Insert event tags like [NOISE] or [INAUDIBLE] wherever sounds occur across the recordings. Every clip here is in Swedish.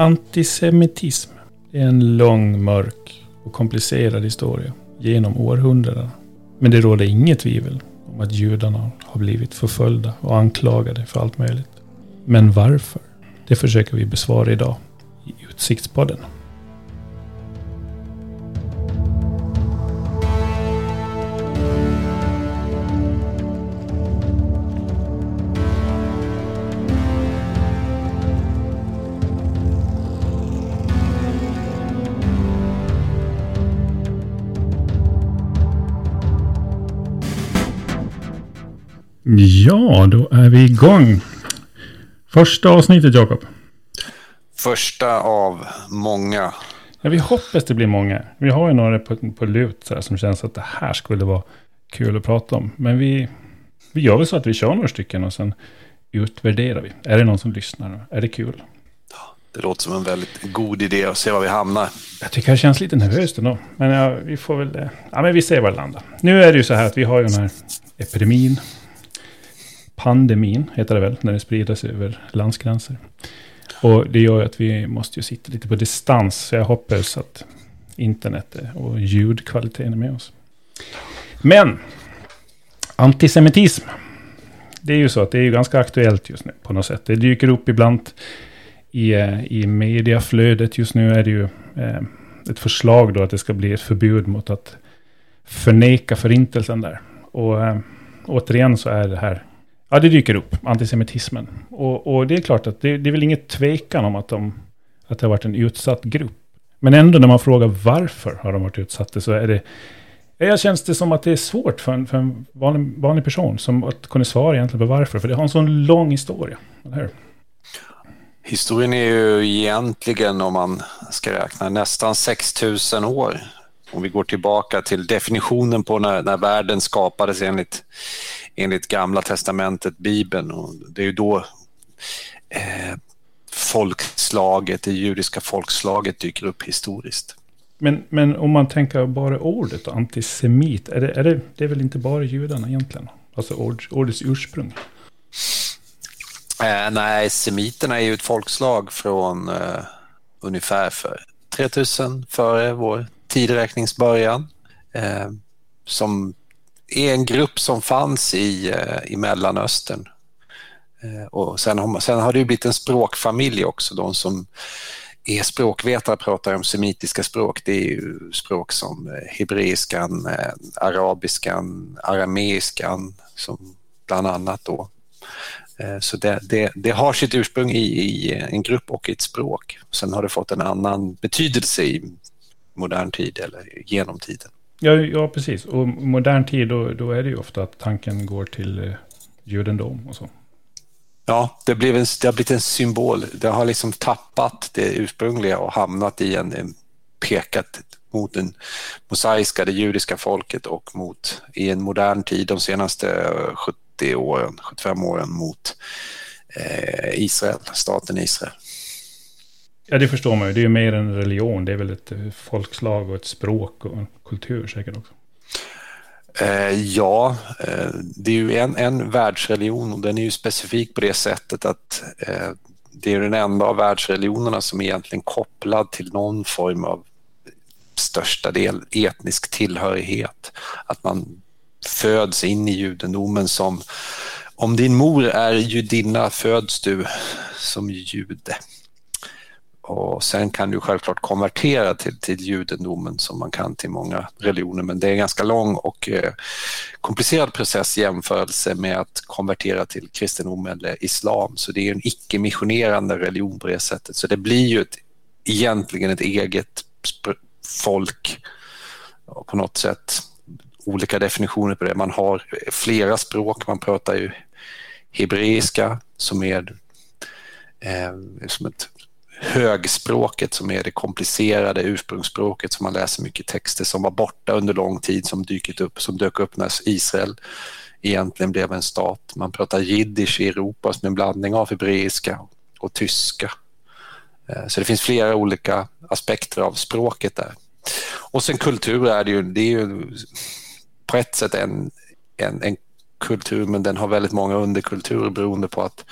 Antisemitism är en lång, mörk och komplicerad historia genom århundradena. Men det råder inget tvivel om att judarna har blivit förföljda och anklagade för allt möjligt. Men varför? Det försöker vi besvara idag i Utsiktspodden. Ja, då är vi igång. Första avsnittet, Jakob. Första av många. Ja, vi hoppas det blir många. Vi har ju några på, på lut så här, som känns att det här skulle vara kul att prata om. Men vi, vi gör väl så att vi kör några stycken och sen utvärderar vi. Är det någon som lyssnar? Är det kul? Det låter som en väldigt god idé att se var vi hamnar. Jag tycker det känns lite nervöst ändå. Men ja, vi får väl... eh, Ja, men vi ser var det landar. Nu är det ju så här att vi har ju den här epidemin. Pandemin heter det väl, när det sprider sig över landsgränser. Och det gör ju att vi måste ju sitta lite på distans. Så jag hoppas att internet och ljudkvaliteten är med oss. Men, antisemitism. Det är ju så att det är ju ganska aktuellt just nu på något sätt. Det dyker upp ibland i, eh, i mediaflödet. Just nu är det ju eh, ett förslag då att det ska bli ett förbud mot att förneka förintelsen där. Och eh, återigen så är det här, ja det dyker upp, antisemitismen. Och, och det är klart att det, det är väl inget tvekan om att, de, att det har varit en utsatt grupp. Men ändå när man frågar varför har de varit utsatta så är det, Jag känns det som att det är svårt för en, för en vanlig, vanlig person som att kunna svara egentligen på varför. För det har en sån lång historia. Eller? Historien är ju egentligen, om man ska räkna, nästan 6000 år. Om vi går tillbaka till definitionen på när, när världen skapades enligt, enligt Gamla Testamentet, Bibeln. Och det är ju då eh, folkslaget, det judiska folkslaget dyker upp historiskt. Men, men om man tänker bara ordet antisemit, är det, är det, det är väl inte bara judarna egentligen? Alltså ord, ordets ursprung. Eh, nej, semiterna är ju ett folkslag från eh, ungefär för 3000 före vår tideräkningsbörjan. Eh, som är en grupp som fanns i, eh, i Mellanöstern. Eh, och sen har, sen har det ju blivit en språkfamilj också. De som är språkvetare pratar om semitiska språk. Det är ju språk som eh, hebreiskan, eh, arabiskan, arameiskan som bland annat då eh, så det, det, det, har sitt ursprung i, i, en grupp och i ett språk. Sen har det fått en annan betydelse i modern tid eller genom tiden. Ja, ja precis. Och modern tid, då, då är det ju ofta att tanken går till eh, judendom och så. Ja, det, blev en, det har blivit en symbol. Det har liksom tappat det ursprungliga och hamnat i en, en pekat mot den mosaiska, det judiska folket och mot i en modern tid de senaste 70 åren, 75 åren mot eh, Israel, staten Israel. Ja, det förstår man ju. Det är ju mer en religion. Det är väl ett eh, folkslag och ett språk och en kultur säkert också. Eh, ja, eh, det är ju en, en världsreligion och den är ju specifik på det sättet att eh, det är den enda av världsreligionerna som är egentligen kopplad till någon form av största del etnisk tillhörighet. Att man föds in i judendomen som, om din mor är judinna föds du som jude. Och sen kan du självklart konvertera till, till judendomen som man kan till många religioner men det är en ganska lång och eh, komplicerad process i jämförelse med att konvertera till kristendom eller islam. Så det är en icke-missionerande religion på det sättet. Så det blir ju ett, egentligen ett eget folk på något sätt. Olika definitioner på det. Man har flera språk. Man pratar ju hebreiska som är eh, som ett högspråket som är det komplicerade ursprungsspråket som man läser mycket texter som var borta under lång tid som dykt upp, som dök upp när Israel egentligen blev en stat. Man pratar jiddisch i Europa som en blandning av hebreiska och tyska. Eh, så det finns flera olika aspekter av språket där. Och sen kultur är det ju, det är ju på ett sätt en, en, en kultur men den har väldigt många underkulturer beroende på att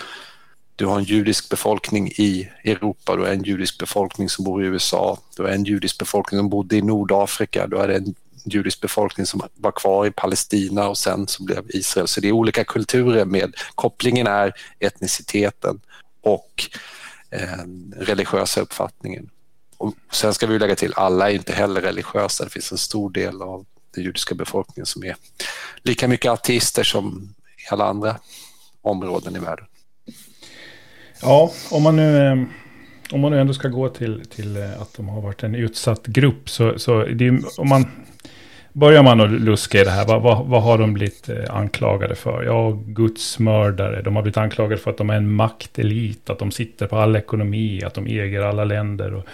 du har en judisk befolkning i Europa, du har en judisk befolkning som bor i USA, du har en judisk befolkning som bodde i Nordafrika, du har en judisk befolkning som var kvar i Palestina och sen så blev Israel. Så det är olika kulturer med kopplingen är etniciteten och eh, religiösa uppfattningen. Och sen ska vi lägga till, alla är inte heller religiösa. Det finns en stor del av den judiska befolkningen som är lika mycket ateister som i alla andra områden i världen. Ja, om man nu, ehm, om man nu ändå ska gå till, till eh, att de har varit en utsatt grupp så, så det, om man börjar man att luska i det här, vad, vad, vad, har de blivit eh, anklagade för? Ja, gudsmördare, de har blivit anklagade för att de är en maktelit, att de sitter på all ekonomi, att de äger alla länder och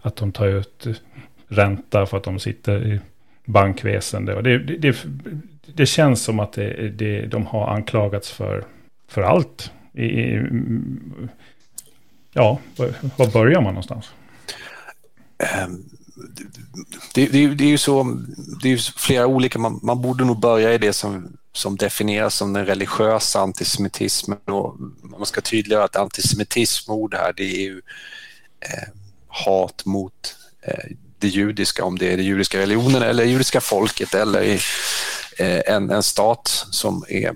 att de tar ut eh, ränta för att de sitter i bankväsende. det, det, det, det känns som att det, det, de har anklagats för, för allt. I, ja, var börjar man någonstans? Um, det, det, det, är ju så, det är ju flera olika, man, man, borde nog börja i det som, som definieras som den religiösa antisemitismen och man ska tydliggöra att antisemitism ord här det är ju eh, hat mot eh, det judiska, om det är den judiska religionen eller judiska folket eller i, eh, en, en stat som är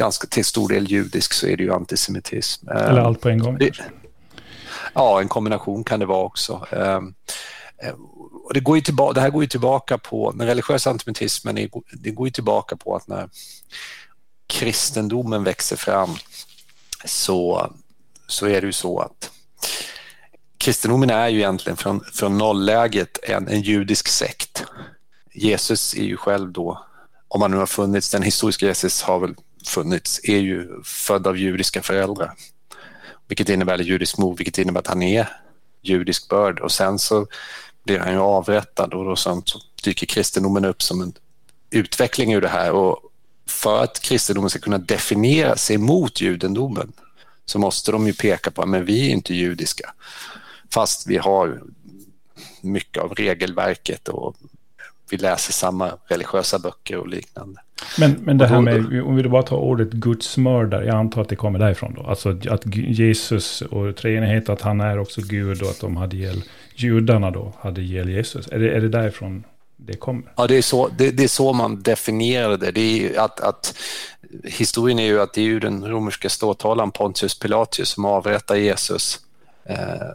ganska till stor del judisk så är det ju antisemitism. Eller allt på en gång? Det, ja, en kombination kan det vara också. Um, och det, går ju tillbaka, det här går ju tillbaka på, den religiösa antisemitismen, är, det går ju tillbaka på att när kristendomen växer fram så, så är det ju så att kristendomen är ju egentligen från, från nollläget en, en judisk sekt. Jesus är ju själv då, om han nu har funnits, den historiska Jesus har väl funnits, är ju född av judiska föräldrar. Vilket innebär, eller judisk mor, vilket innebär att han är judisk börd och sen så blir han ju avrättad och då så dyker kristendomen upp som en utveckling ur det här och för att kristendomen ska kunna definiera sig mot judendomen så måste de ju peka på att men vi är inte judiska fast vi har mycket av regelverket och vi läser samma religiösa böcker och liknande. Men, men det här med, om vi bara tar ordet gudsmördare, jag antar att det kommer därifrån då. Alltså att Jesus och treenighet, att han är också Gud och att de hade ihjäl judarna då, hade ihjäl Jesus. Är det, är det därifrån det kommer? Ja, det är så, det, det är så man definierar det. det är att, att, historien är ju att det är ju den romerska ståthållaren Pontius Pilatus som avrättar Jesus. Eh,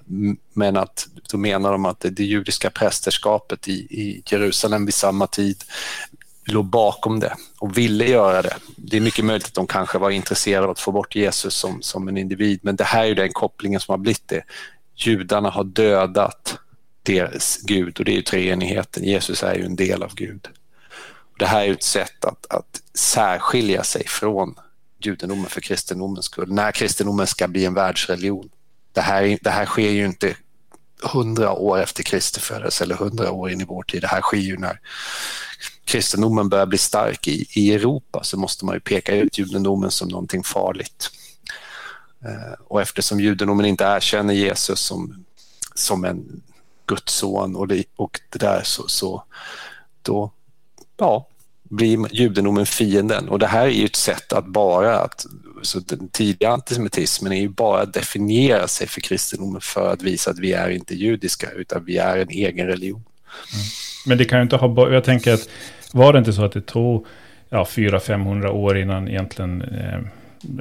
men att då menar de att det judiska prästerskapet i, i Jerusalem vid samma tid låg bakom det och ville göra det. Det är mycket möjligt att de kanske var intresserade av att få bort Jesus som, som en individ, men det här är den kopplingen som har blivit det. Judarna har dödat deras Gud och det är ju treenigheten. Jesus är ju en del av Gud. Det här är ett sätt att, att särskilja sig från judendomen för kristendomens skull, när kristendomen ska bli en världsreligion. Det här, det här sker ju inte hundra år efter Kristi födelse eller hundra år in i vår tid. Det här sker ju när kristendomen börjar bli stark i, i Europa så måste man ju peka ut judendomen som någonting farligt. Eh, och eftersom judendomen inte erkänner Jesus som, som en Guds son och det, och det där så, så då ja, blir judendomen fienden. Och det här är ju ett sätt att bara, att, så den tidiga antisemitismen är ju bara att definiera sig för kristendomen för att visa att vi är inte judiska utan vi är en egen religion. Mm. Men det kan ju inte ha, jag tänker att var det inte så att det tog ja, 400-500 år innan egentligen eh,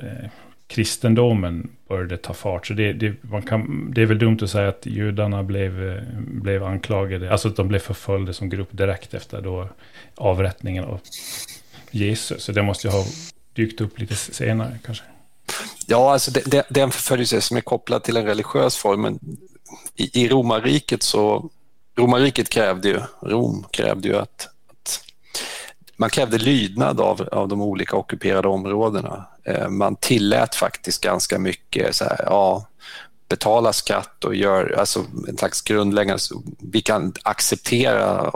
eh, kristendomen började ta fart. Så det, det, man kan, det är väl dumt att säga att judarna blev, eh, blev anklagade, alltså att de blev förföljda som grupp direkt efter då avrättningen av Jesus. Så det måste ju ha dykt upp lite senare kanske. Ja, alltså det, den förföljelse som är kopplad till en religiös form, men i, i romarriket så romarriket krävde ju, Rom krävde ju att man krävde lydnad av, av de olika ockuperade områdena. Eh, man tillät faktiskt ganska mycket så här, ja, betala skatt och gör alltså en slags grundläggande, vi kan acceptera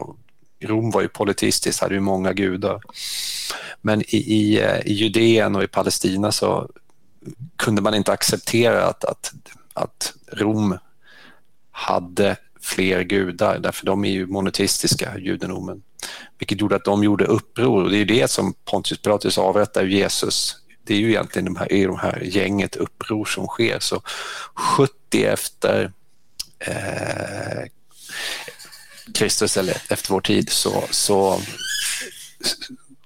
Rom var ju politistiskt, hade ju många gudar. Men i, i, eh, i Judeen och i Palestina så kunde man inte acceptera att, att, att Rom hade fler gudar, därför de är ju monoteistiska, judendomen. Vilket gjorde att de gjorde uppror och det är det som Pontius Pilatus avrättar Jesus. det är ju egentligen de här, i de här gänget uppror som sker. Så 70 efter eh, Kristus eller efter vår tid så, så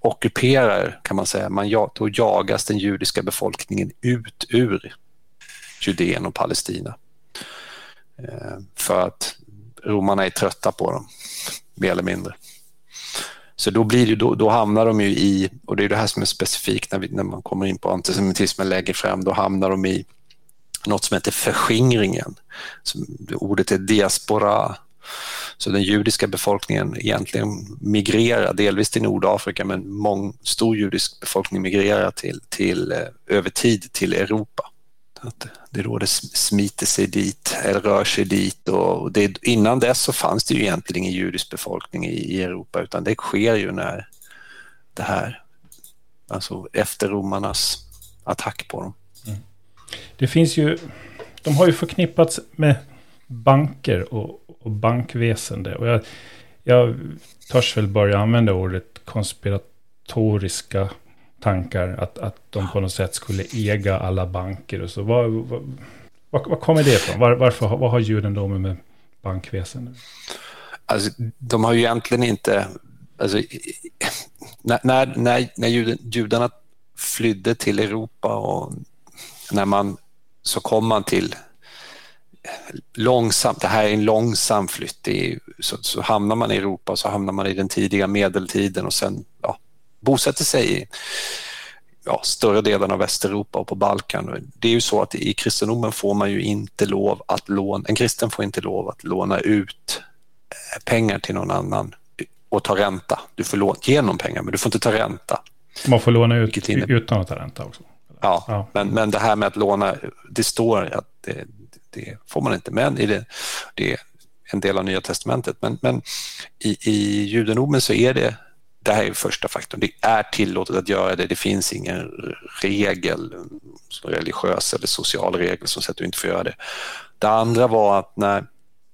ockuperar, kan man säga, man, då jagas den judiska befolkningen ut ur Judeen och Palestina. Eh, för att romarna är trötta på dem, mer eller mindre. Så då, blir det, då, då hamnar de ju i, och det är det här som är specifikt när, vi, när man kommer in på antisemitismen lägger fram, då hamnar de i något som heter förskingringen. Så ordet är diaspora. Så den judiska befolkningen egentligen migrerar, delvis till Nordafrika, men mång, stor judisk befolkning migrerar till, till, eh, över tid till Europa. Att det råder smiter sig dit, eller rör sig dit. Och det, innan dess så fanns det ju egentligen ingen judisk befolkning i, i Europa, utan det sker ju när det här, alltså efter romarnas attack på dem. Mm. Det finns ju, de har ju förknippats med banker och, och bankväsende. Och jag, jag törs väl börja använda ordet konspiratoriska tankar att, att de på något sätt skulle äga alla banker och så. Var, var, var, var kommer det ifrån? Var, varför, vad har judendomen med bankväsendet? Alltså, de har ju egentligen inte... Alltså, när, när, när, när judarna flydde till Europa och när man så kom man till långsamt, det här är en långsam flytt, är, så, så hamnar man i Europa så hamnar man i den tidiga medeltiden och sen ja, bosätter sig i ja, större delen av Västeuropa och på Balkan. Det är ju så att i kristendomen får man ju inte lov att låna, en kristen får inte lov att låna ut eh, pengar till någon annan och ta ränta. Du får låna, ge någon pengar men du får inte ta ränta. Man får låna ut utan att ta ränta också? Ja, ja, Men, men det här med att låna, det står att det, det får man inte, men i det, det är en del av Nya Testamentet. Men, men i, i judendomen så är det det här är första faktorn. Det är tillåtet att göra det. Det finns ingen regel, religiös eller social regel som säger att du inte får göra det. Det andra var att när,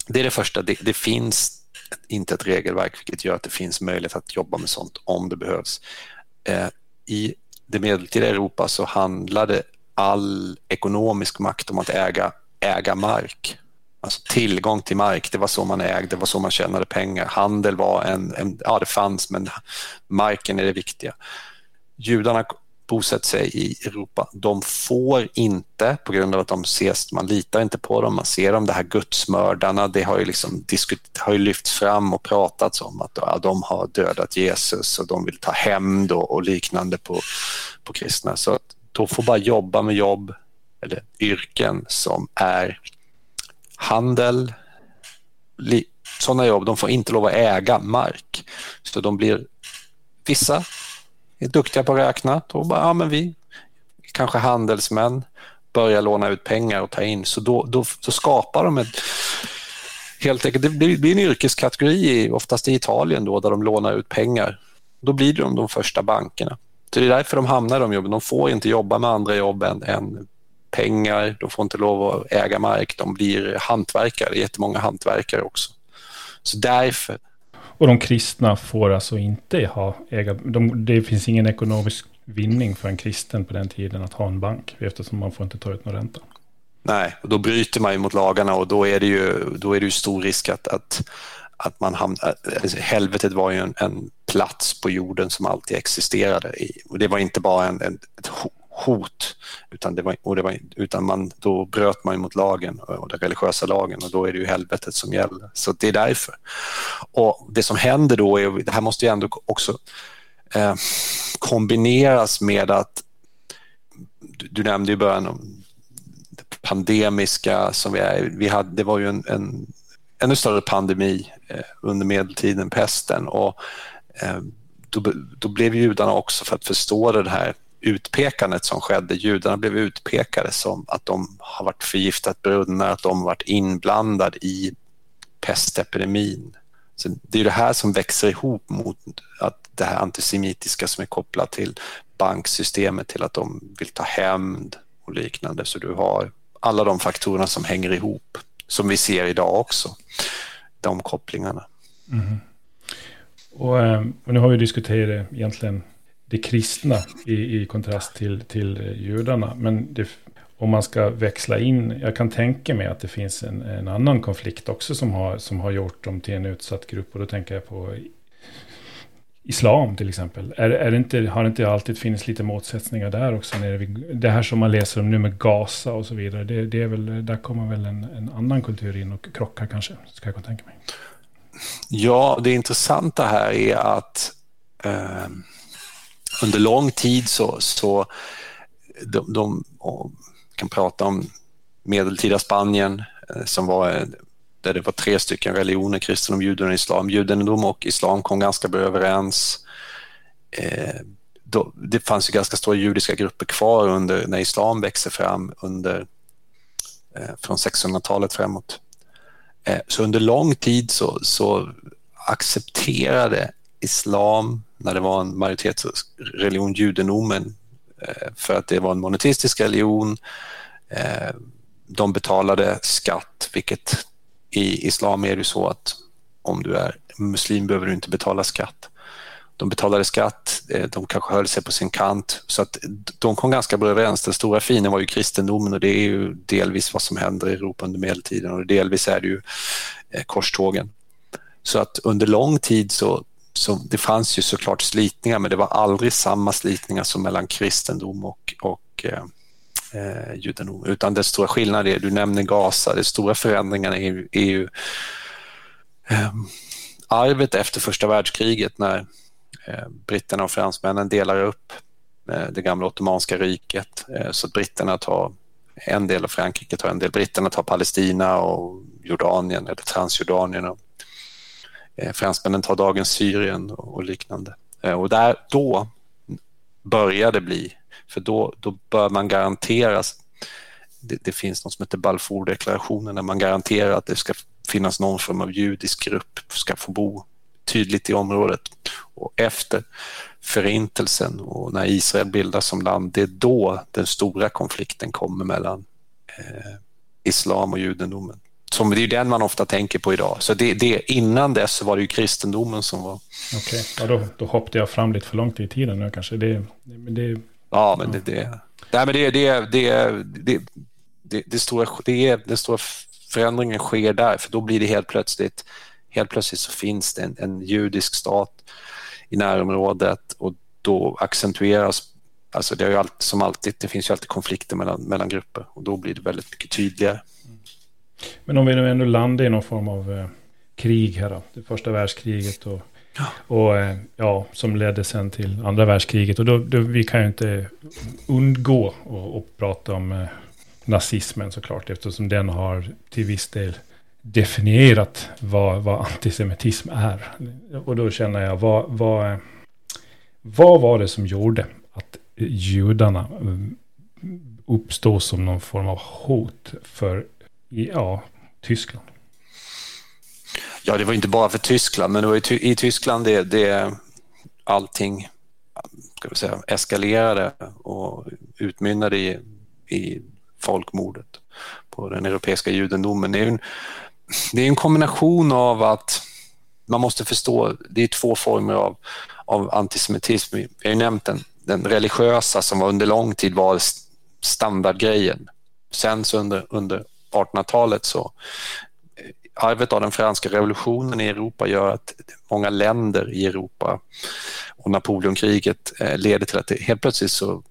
det är det första, det, det finns inte ett regelverk vilket gör att det finns möjlighet att jobba med sånt om det behövs. Eh, I det medeltida Europa så handlade all ekonomisk makt om att äga, äga mark. Alltså tillgång till mark, det var så man ägde, det var så man tjänade pengar. Handel var en, en ja det fanns men marken är det viktiga. Judarna bosätter sig i Europa. De får inte, på grund av att de ses, man litar inte på dem, man ser dem, de här gudsmördarna, det har ju, liksom diskut, har ju lyfts fram och pratats om att ja, de har dödat Jesus och de vill ta hämnd och, och, liknande på, på kristna. Så att de får bara jobba med jobb eller yrken som är handel, sådana jobb, de får inte lov att äga mark. Så de blir, vissa är duktiga på att räkna, då bara, ja men vi, kanske handelsmän, börjar låna ut pengar och ta in, så då, då, då skapar de ett Helt enkelt, det blir, blir en yrkeskategori, oftast i Italien då, där de lånar ut pengar. Då blir de de första bankerna. Så det är därför de hamnar i de jobben. De får inte jobba med andra jobb än, än pengar, de får inte lov att äga mark, de blir hantverkare, jättemånga hantverkare också. Så därför. Och de kristna får alltså inte ha äga, de, det finns ingen ekonomisk vinning för en kristen på den tiden att ha en bank, eftersom man får inte ta ut någon ränta. Nej, och då bryter man ju mot lagarna och då är det ju, då är det ju stor risk att, att, att man hamnar... Helvetet var ju en, en plats på jorden som alltid existerade. I, och det var inte bara en, en, ett hot, utan, det var, och det var, utan man, då bröt man mot lagen och den religiösa lagen och då är det ju helvetet som gäller. Så det är därför. Och Det som händer då, är, det här måste ju ändå också eh, kombineras med att, du, du nämnde i början om det pandemiska som vi, är, vi hade, det var ju en, en ännu större pandemi eh, under medeltiden, pesten och eh, då, då blev judarna också för att förstå det här utpekandet som skedde. Judarna blev utpekade som att de har varit förgiftat brunnar, att de har varit inblandade i pestepidemin. Så det är det här som växer ihop mot att det här antisemitiska som är kopplat till banksystemet, till att de vill ta hämnd och liknande. Så du har alla de faktorerna som hänger ihop, som vi ser idag också, de kopplingarna. Mm. Och, eh, och, nu har vi diskuterat egentligen det kristna i, i kontrast till, till eh, judarna. Men det, om man ska växla in, jag kan tänka mig att det finns en, en annan konflikt också som har, som har gjort dem till en utsatt grupp. Och då tänker jag på islam till exempel. Är, är det inte, har det inte alltid funnits lite motsättningar där också? När det, det här som man läser om nu med Gaza och så vidare. Det, det är väl, där kommer väl en, en annan kultur in och krockar kanske, ska jag tänka mig. Ja, det intressanta här är att eh, under lång tid så, så de, de kan prata om medeltida Spanien eh, som var eh, där det var tre stycken religioner, kristendom, judendom och islam. Judendom och islam kom ganska bra överens. Eh, då, det fanns ju ganska stora judiska grupper kvar under, när islam växte fram under, eh, från 1600-talet framåt. Eh, så under lång tid så, så accepterade islam, när det var en majoritetsreligion, judendomen, eh, för att det var en monoteistisk religion. Eh, de betalade skatt, vilket i islam är det så att om du är muslim behöver du inte betala skatt. De betalade skatt, eh, de kanske höll sig på sin kant så att de kom ganska bra överens. Den stora fienden var ju kristendomen och det är ju delvis vad som händer i Europa under medeltiden och delvis är det ju korstågen. Så att under lång tid så, så det fanns ju såklart slitningar men det var aldrig samma slitningar som mellan kristendom och, och eh, eh, judendom, utan den stora skillnaden är, du nämner Gaza, de stora förändringarna är, är ju eh, arvet efter första världskriget när eh, britterna och fransmännen delar upp eh, det gamla ottomanska riket eh, så att britterna tar en del och Frankrike tar en del. Britterna tar Palestina och Jordanien eller Transjordanien och Eh, fransmännen tar dagens Syrien och, liknande. Eh, och där, då börjar det bli för då, då bör man garanteras, det, det finns något som heter Balfourdeklarationen, där man garanterar att det ska finnas någon form av judisk grupp ska få bo tydligt i området. Och efter förintelsen och när Israel bildas som land, det är då den stora konflikten kommer mellan eh, islam och judendomen. Som det är den man ofta tänker på idag. Så det, det, innan dess var det ju kristendomen som var... Okej, okay. ja, då, då hoppade jag fram lite för långt i tiden nu kanske. Det, det, Ja, men det, det, nej, men det, det, det, det, det, det, stora, det den stora förändringen sker där, för då blir det helt plötsligt, helt plötsligt så finns det en, en judisk stat i närområdet och då accentueras, alltså det är ju alltid, som alltid, det finns ju alltid konflikter mellan, mellan grupper och då blir det väldigt mycket tydligare. Men om vi nu ändå landar i någon form av eh, krig här då, det första världskriget och och eh, ja, som ledde sen till andra världskriget. Och då, då vi kan ju inte undgå att prata om eh, nazismen såklart, eftersom den har till viss del definierat vad, vad antisemitism är. Och då känner jag, vad, vad, vad var det som gjorde att judarna mm, uppstod som någon form av hot för ja, Tyskland? Ja, det var inte bara för Tyskland, men det var i, Tyskland det, det allting ska vi säga, eskalerade och utmynnade i, i folkmordet på den europeiska judendomen. Det är, en, det är en kombination av att man måste förstå, det är två former av, av antisemitism. Vi har ju nämnt den, den religiösa som under lång tid var standardgrejen. Sen så under, under 1800-talet så eh, arvet av den franska revolutionen i Europa gör att många länder i Europa och Napoleonkriget eh, leder till att det helt plötsligt så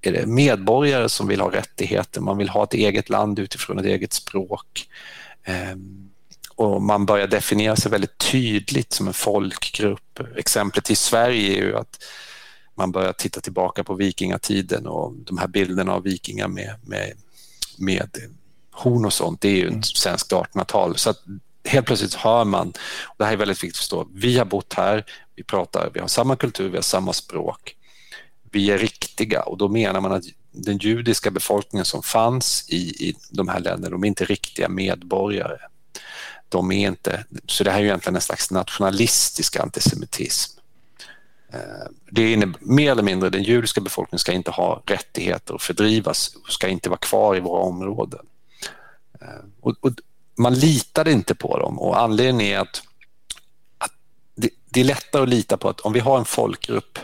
är det medborgare som vill ha rättigheter, man vill ha ett eget land utifrån ett eget språk. Ehm, och man börjar definiera sig väldigt tydligt som en folkgrupp. Exemplet i Sverige är ju att man börjar titta tillbaka på vikingatiden och de här bilderna av vikingar med, med, med horn och sånt, det är ju ett mm. svenskt 1800-tal. Så att helt plötsligt hör man, och det här är väldigt viktigt att förstå, vi har bott här, vi pratar, vi har samma kultur, vi har samma språk. Vi är riktiga och då menar man att den judiska befolkningen som fanns i, i de här länderna, de är inte riktiga medborgare. De är inte, så det här är ju egentligen en slags nationalistisk antisemitism. Eh, det innebär mer eller mindre den judiska befolkningen ska inte ha rättigheter och fördrivas, ska inte vara kvar i våra områden. Eh, och, och, man litade inte på dem och anledningen är att, att det, det, är lättare att lita på att om vi har en folkgrupp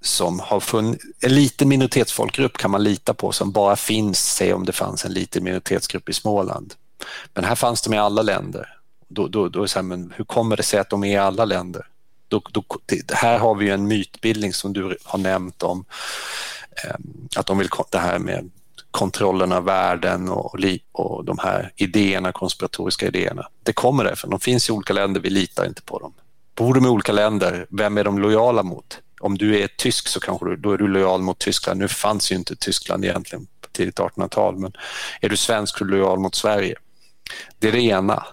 som har funnits, en liten minoritetsfolkgrupp kan man lita på som bara finns, säg om det fanns en liten minoritetsgrupp i Småland. Men här fanns de i alla länder. Då, då, då är så här, men hur kommer det sig att de är i alla länder? Då, då, det, här har vi en mytbildning som du har nämnt om eh, att de vill det här med kontrollen av världen och, och de här idéerna, konspiratoriska idéerna. Det kommer därifrån. De finns i olika länder, vi litar inte på dem. Bor de i olika länder, vem är de lojala mot? Om du är tysk så kanske du, då är du lojal mot Tyskland. Nu fanns ju inte Tyskland egentligen på tidigt 1800-tal, men är du svensk så är du lojal mot Sverige. Det är det ena,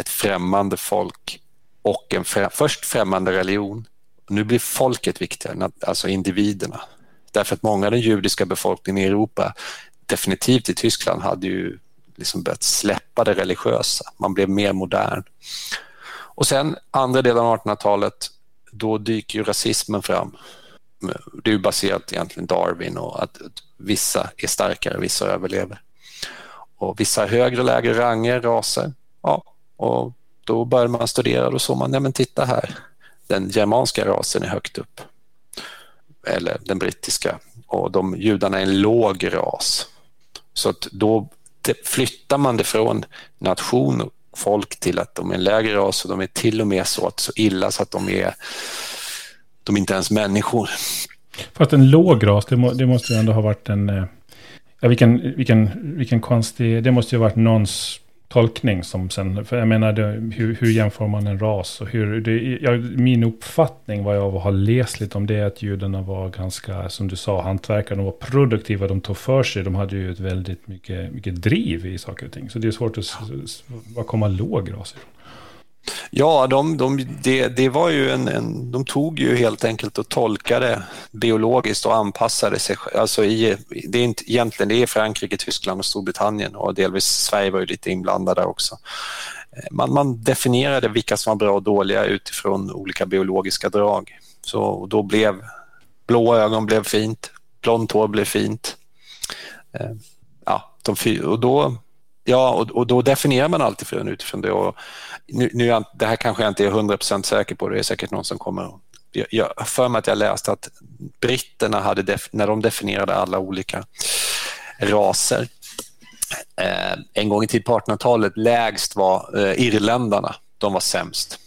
ett främmande folk och en frä, först främmande religion. Nu blir folket viktigare, alltså individerna. Därför att många av den judiska befolkningen i Europa, definitivt i Tyskland, hade ju liksom börjat släppa det religiösa. Man blev mer modern. Och sen andra delen av 1800-talet, då dyker ju rasismen fram. Det är ju baserat egentligen Darwin och att vissa är starkare, vissa överlever. Och vissa högre och lägre ranger, raser. Ja, och då började man studera och då såg man, nej men titta här, den germanska rasen är högt upp. Eller den brittiska. Och de judarna är en låg ras. Så att då flyttar man det från nation och folk till att de är en lägre ras och de är till och med så, att, så illa så att de är de är inte ens människor. Fast en låg ras, det, må, det måste ju ändå ha varit en... Eh, ja, vilken, vilken, vilken konstig... Det måste ju ha varit någons tolkning som sen, för jag menar, det, hur, hur jämför man en ras och hur, det, jag, min uppfattning vad jag har läst lite om det är att judarna var ganska, som du sa, hantverkare, de var produktiva, de tog för sig, de hade ju ett väldigt mycket, mycket driv i saker och ting. Så det är svårt att, var komma låg ras ifrån? Ja, de, de, det, det var ju en, en, de tog ju helt enkelt och tolkade biologiskt och anpassade sig. Alltså i, det är inte, egentligen det är Frankrike, Tyskland och Storbritannien och delvis Sverige var ju lite inblandade också. Eh, man, man definierade vilka som var bra och dåliga utifrån olika biologiska drag. Så då blev blå ögon blev fint, blont hår blev fint. Eh, ja, de, och då Ja, och, och då definierar man alltid från utifrån det. Och nu, nu, det här kanske jag inte är 100% säker på, det är säkert någon som kommer jag, jag för mig att jag läste att britterna hade, def, när de definierade alla olika raser, eh, en gång i tid på 1800-talet, lägst var eh, irländarna, de var sämst.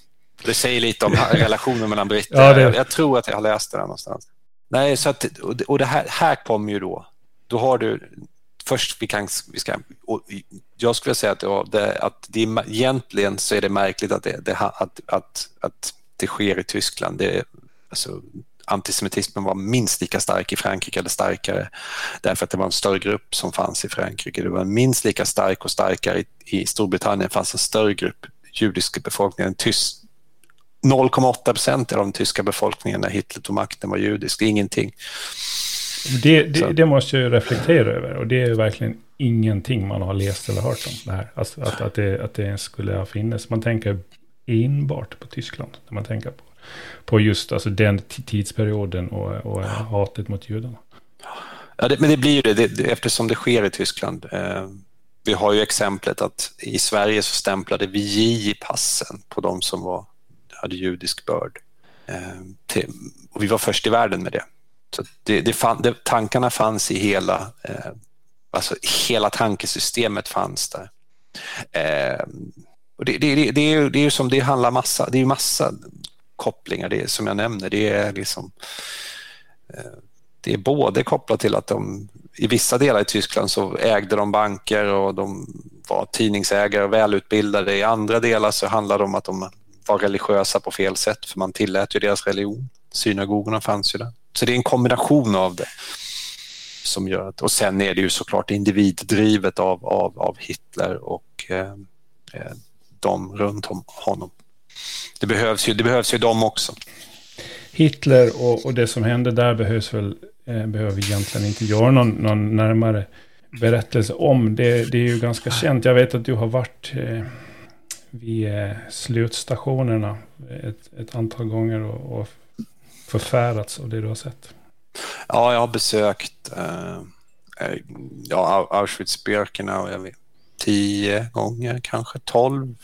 Det säger lite om [LAUGHS] relationen mellan britter. Ja, det... jag, jag, tror att jag har läst det någonstans. Nej, så att, och det här, här kommer ju då, då har du först vi kan, vi ska, jag skulle säga att, det, att det, egentligen så är det märkligt att det, det, att, att, att det sker i Tyskland. Det, alltså, antisemitismen var minst lika stark i Frankrike eller starkare därför att det var en större grupp som fanns i Frankrike. Det var minst lika stark och starkare i, i Storbritannien fanns en större grupp judiska befolkningen. 0,8 procent av den tyska befolkningen när Hitler tog makten var judisk, det är ingenting. Det, det, det, måste jag reflektera över och det är verkligen ingenting man har läst eller hört om det här. Alltså att, att, det, att det skulle ha funnits. Man tänker enbart på Tyskland. När man tänker på, på just alltså den tidsperioden och, och hatet mot judarna. Ja, det, men det blir ju det, det, eftersom det sker i Tyskland. Eh, vi har ju exemplet att i Sverige så stämplade vi J i passen på de som var, hade judisk börd. Eh, till, och vi var först i världen med det. Så det, det, fann, det, tankarna fanns i hela, eh, alltså hela tankesystemet fanns där. Eh, och det, det, det, är ju, det är som det handlar massa, det är massa kopplingar det är, som jag nämner. Det är liksom eh, det är både kopplat till att de i vissa delar i Tyskland så ägde de banker och de var tidningsägare och välutbildade. I andra delar så handlar det om att de var religiösa på fel sätt för man tillät ju deras religion. Synagogorna fanns ju där. Så det är en kombination av det som gör att, och sen är det ju såklart individdrivet av, av, av Hitler och eh, eh, de runt om honom. Det behövs ju, det behövs ju dem också. Hitler och, och det som hände där behövs väl, eh, behöver vi egentligen inte göra någon, någon närmare berättelse om. Det, det, är ju ganska känt. Jag vet att du har varit eh, vid eh, slutstationerna ett, ett antal gånger och, och förfärats av det du har sett? Ja, jag har besökt eh, eh ja, Auschwitz-Birkenau tio gånger, kanske tolv,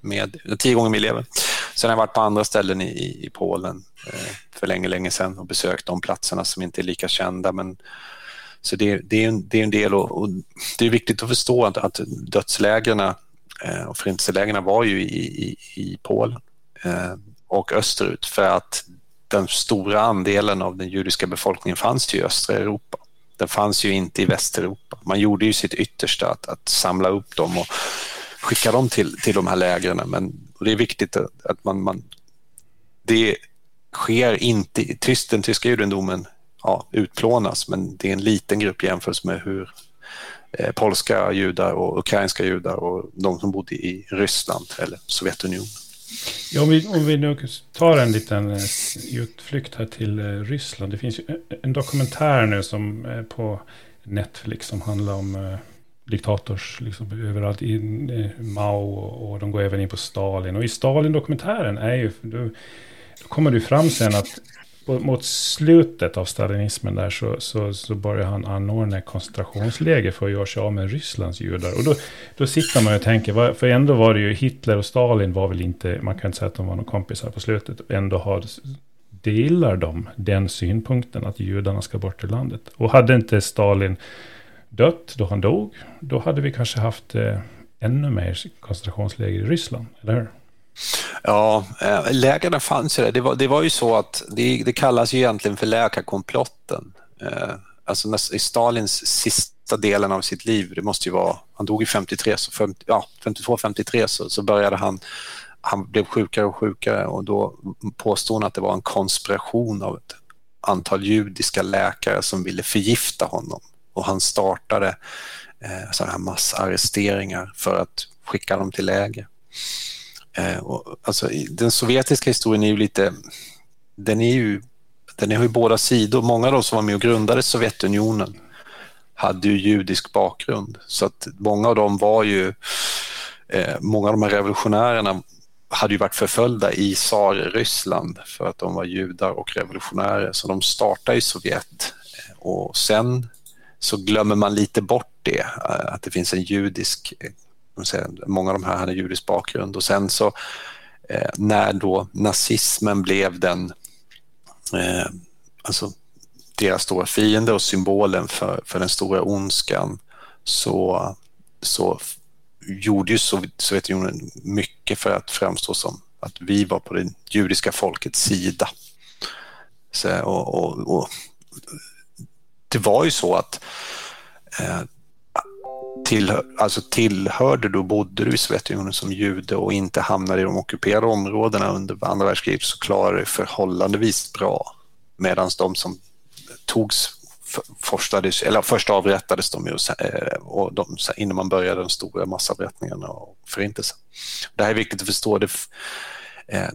med, tio gånger med elever. Sen har jag varit på andra ställen i, i Polen eh, för länge, länge sedan och besökt de platserna som inte är lika kända. Men, så det, det, är, en, det är en del och, och, det är viktigt att förstå att, att dödslägren eh, och förintelselägren var ju i, i, i Polen eh, och österut för att den stora andelen av den judiska befolkningen fanns ju i östra Europa. Den fanns ju inte i Västeuropa. Man gjorde ju sitt yttersta att, att samla upp dem och skicka dem till, till de här lägren. Men det är viktigt att, att man, man, Det sker inte... Tyst, den tyska judendomen ja, utplånas, men det är en liten grupp jämfört med hur eh, polska judar och ukrainska judar och de som bodde i Ryssland eller Sovjetunionen. Ja, om, vi, om vi nu tar en liten eh, utflykt här till eh, Ryssland. Det finns ju eh, en dokumentär nu som är på Netflix som handlar om diktators liksom, överallt. In, Mao och, och, de går även in på Stalin. Och i Stalin-dokumentären är ju... Då, då kommer det fram sen att mot slutet av stalinismen där så, så, så börjar han anordna koncentrationsläger för att göra sig av med Rysslands judar. Och då, då sitter man och tänker, för ändå var det ju Hitler och Stalin var väl inte, man kan inte säga att de var några kompisar på slutet. Ändå har, delar de den synpunkten att judarna ska bort ur landet. Och hade inte Stalin dött då han dog, då hade vi kanske haft eh, ännu mer koncentrationsläger i Ryssland, eller hur? Ja, eh, läkarna lägren fanns ju där. Det var, det var ju så att det, det kallas ju egentligen för läkarkomplotten. Eh, alltså när, i Stalins sista delen av sitt liv, det måste ju vara, han dog i 53, så 50, ja, 52-53 så, så började han, han blev sjukare och sjukare och då påstod han att det var en konspiration av ett antal judiska läkare som ville förgifta honom och han startade eh, sådana här massarresteringar för att skicka dem till läger. Eh, och, alltså, den sovjetiska historien är ju lite, den är ju, den har ju båda sidor. Många av de som var med och grundade Sovjetunionen hade ju judisk bakgrund. Så att många av dem var ju, eh, många av de här revolutionärerna hade ju varit förföljda i Tsar-Ryssland för att de var judar och revolutionärer. Så de startade i Sovjet. Eh, och sen så glömmer man lite bort det, eh, att det finns en judisk Många av de här hade judisk bakgrund och sen så eh, när då nazismen blev den, eh, alltså deras stora fiende och symbolen för, för den stora ondskan så, så gjorde ju Sovjetunionen mycket för att framstå som att vi var på det judiska folkets sida. Så, och, och, och, det var ju så att eh, tillhör, alltså tillhörde du och bodde du i Sovjetunionen som jude och inte hamnade i de ockuperade områdena under andra världskriget så klarade du förhållandevis bra. Medan de som togs förstades, eller först avrättades de ju eh, och de, innan man började de stora massavrättningarna och förintelsen. Det här är viktigt att förstå. Det, eh,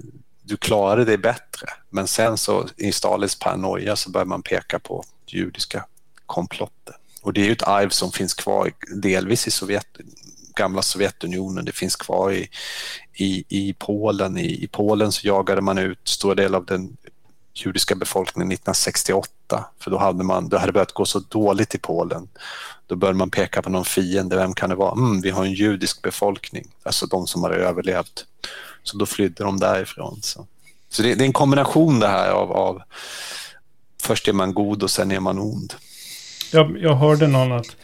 du klarade det bättre, men sen så i Stalins paranoia så började man peka på judiska komplotter. Och det är ju ett arv som finns kvar delvis i Sovjet, gamla Sovjetunionen, det finns kvar i, i, i Polen. I, I Polen så jagade man ut stora delar av den judiska befolkningen 1968, för då hade, man, då hade det börjat gå så dåligt i Polen. Då började man peka på någon fiende, vem kan det vara? Mm, vi har en judisk befolkning, alltså de som har överlevt. Så då flydde de därifrån. Så, så det, det, är en kombination det här av, av först är man god och sen är man ond. Jag, jag hörde någon att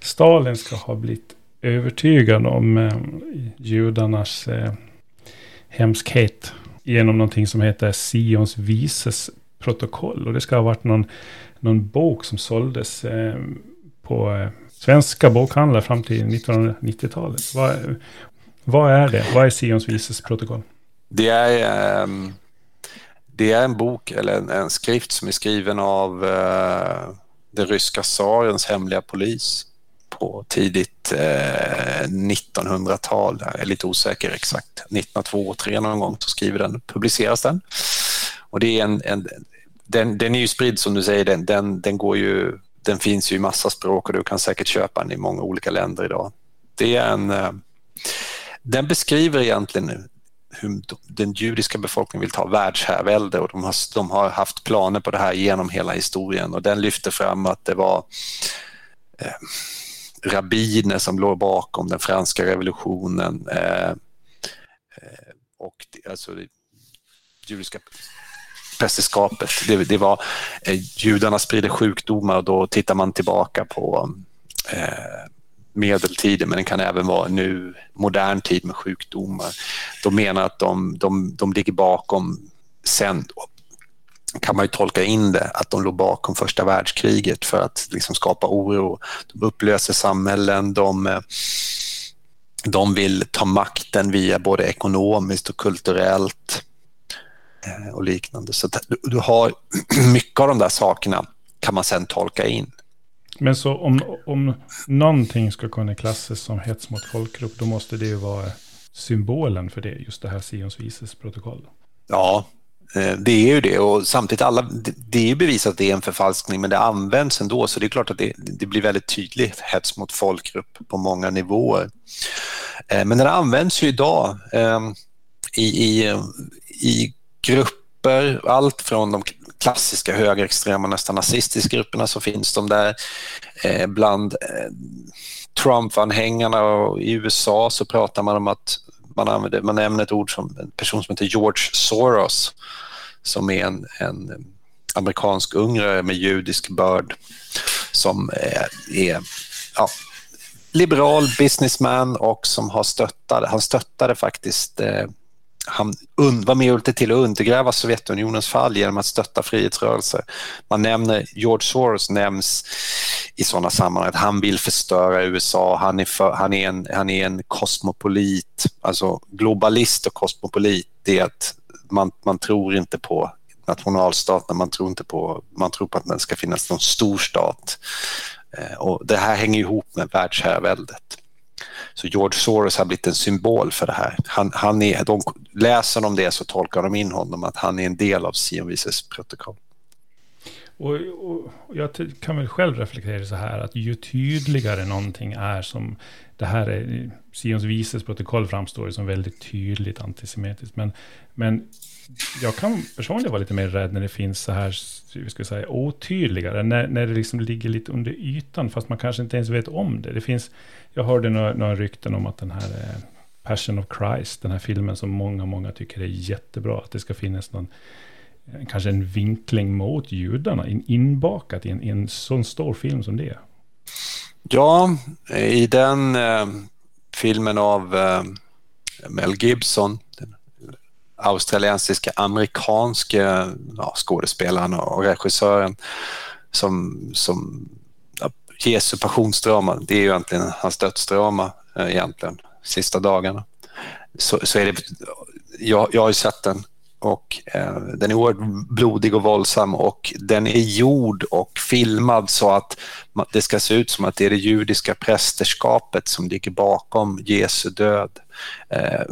Stalin ska ha blivit övertygad om eh, judarnas eh, hemskhet genom någonting som heter Sions vises protokoll. Och det ska ha varit någon, någon bok som såldes eh, på eh, svenska bokhandlar fram till 1990-talet. Vad, vad är det? Vad är Sions vises protokoll? Det är, um, det är en bok eller en, en, skrift som är skriven av uh, den ryska tsarens hemliga polis på tidigt eh, 1900-tal. Jag är lite osäker exakt. 1902 3 någon gång så skriver den, publiceras den. Och det är en, en den, den är ju spridd som du säger, den, den, den, går ju, den finns ju i massa språk och du kan säkert köpa den i många olika länder idag. Det är en, eh, den beskriver egentligen hur den judiska befolkningen vill ta världsherravälde och de har, de har haft planer på det här genom hela historien och den lyfter fram att det var eh, rabbiner som låg bakom den franska revolutionen eh, eh och alltså, judiska prästerskapet. Det, det var eh, judarna sprider sjukdomar och då tittar man tillbaka på eh, medeltiden, men den kan även vara nu modern tid med sjukdomar. De menar att de, de, de ligger bakom sen kan man ju tolka in det, att de låg bakom första världskriget för att liksom skapa oro. De upplöser samhällen, de, eh, de vill ta makten via både ekonomiskt och kulturellt eh, och liknande. Så du, du har [CLEARS THROAT] mycket av de där sakerna kan man sen tolka in. Men så om, om någonting ska kunna klassas som hets mot folkgrupp, då måste det ju vara symbolen för det, just det här Sions vises protokoll. Ja, eh, det är ju det och samtidigt alla, det är ju bevisat att det är en förfalskning men det används ändå så det är klart att det, det blir väldigt tydligt hets mot folkgrupp på många nivåer. Eh, men den används ju idag eh, i, i, i grupper, allt från de klassiska högerextrema, nästan nazistiska grupperna så finns de där. Eh, bland eh, Trump-anhängarna i USA så pratar man om att man, använder, man nämner ett ord som en person som heter George Soros som är en, en amerikansk ungrare med judisk börd som är, är ja, liberal businessman och som har stöttat, han stöttade faktiskt eh, han var med och till att undergräva Sovjetunionens fall genom att stötta frihetsrörelser. Man nämner, George Soros nämns i sådana sammanhang att han vill förstöra USA, han är, för, han är, en, han är en kosmopolit, alltså globalist och kosmopolit, det är att man, man tror inte på nationalstaten, man tror inte på, man tror på att det ska finnas någon stor stat. Eh, och det här hänger ihop med världsherraväldet. Så George Soros har blivit en symbol för det här. Han, han är, de, läser de det så tolkar de in honom att han är en del av Sionvises protokoll. Och, och, jag kan väl själv reflektera så här att ju tydligare någonting är som det här är, Sions vises protokoll framstår som väldigt tydligt antisemitiskt. Men, men jag kan personligen vara lite mer rädd när det finns så här, hur ska säga, otydligare, när, när det liksom ligger lite under ytan, fast man kanske inte ens vet om det. Det finns, jag hörde några, några rykten om att den här eh, Passion of Christ, den här filmen som många, många tycker är jättebra, att det ska finnas någon, eh, kanske en vinkling mot judarna, in, inbakat i en, i en sån stor film som det är. Ja, i den eh, filmen av eh, Mel Gibson, australiensiska amerikanske ja, skådespelaren och regissören som, som ja, Jesu passionsdrama, det är ju egentligen hans dödsdrama eh, egentligen, sista dagarna. Så, så är det, jag, jag har ju sett den och eh, den är oerhört blodig och våldsam och den är gjord och filmad så att det ska se ut som att det är det judiska prästerskapet som ligger bakom Jesu död. Eh,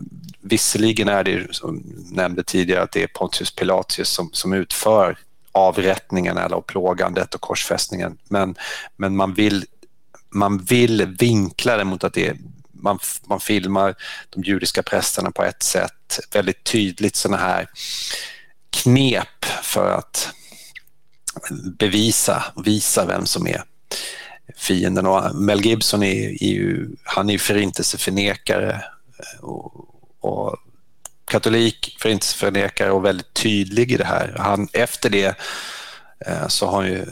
visserligen är det, som nämnde tidigare, att det är Pontius Pilatus som, som utför avrättningen eller plågandet och korsfästningen, men, men man, vill, man vill vinkla det mot att det är man, man filmar de judiska prästerna på ett sätt, väldigt tydligt sådana här knep för att bevisa, visa vem som är fienden. Och Mel Gibson är, är ju, han är ju förintelseförnekare eh, och, och katolik, förintelseförnekare och väldigt tydlig i det här. Han, efter det eh, så har han ju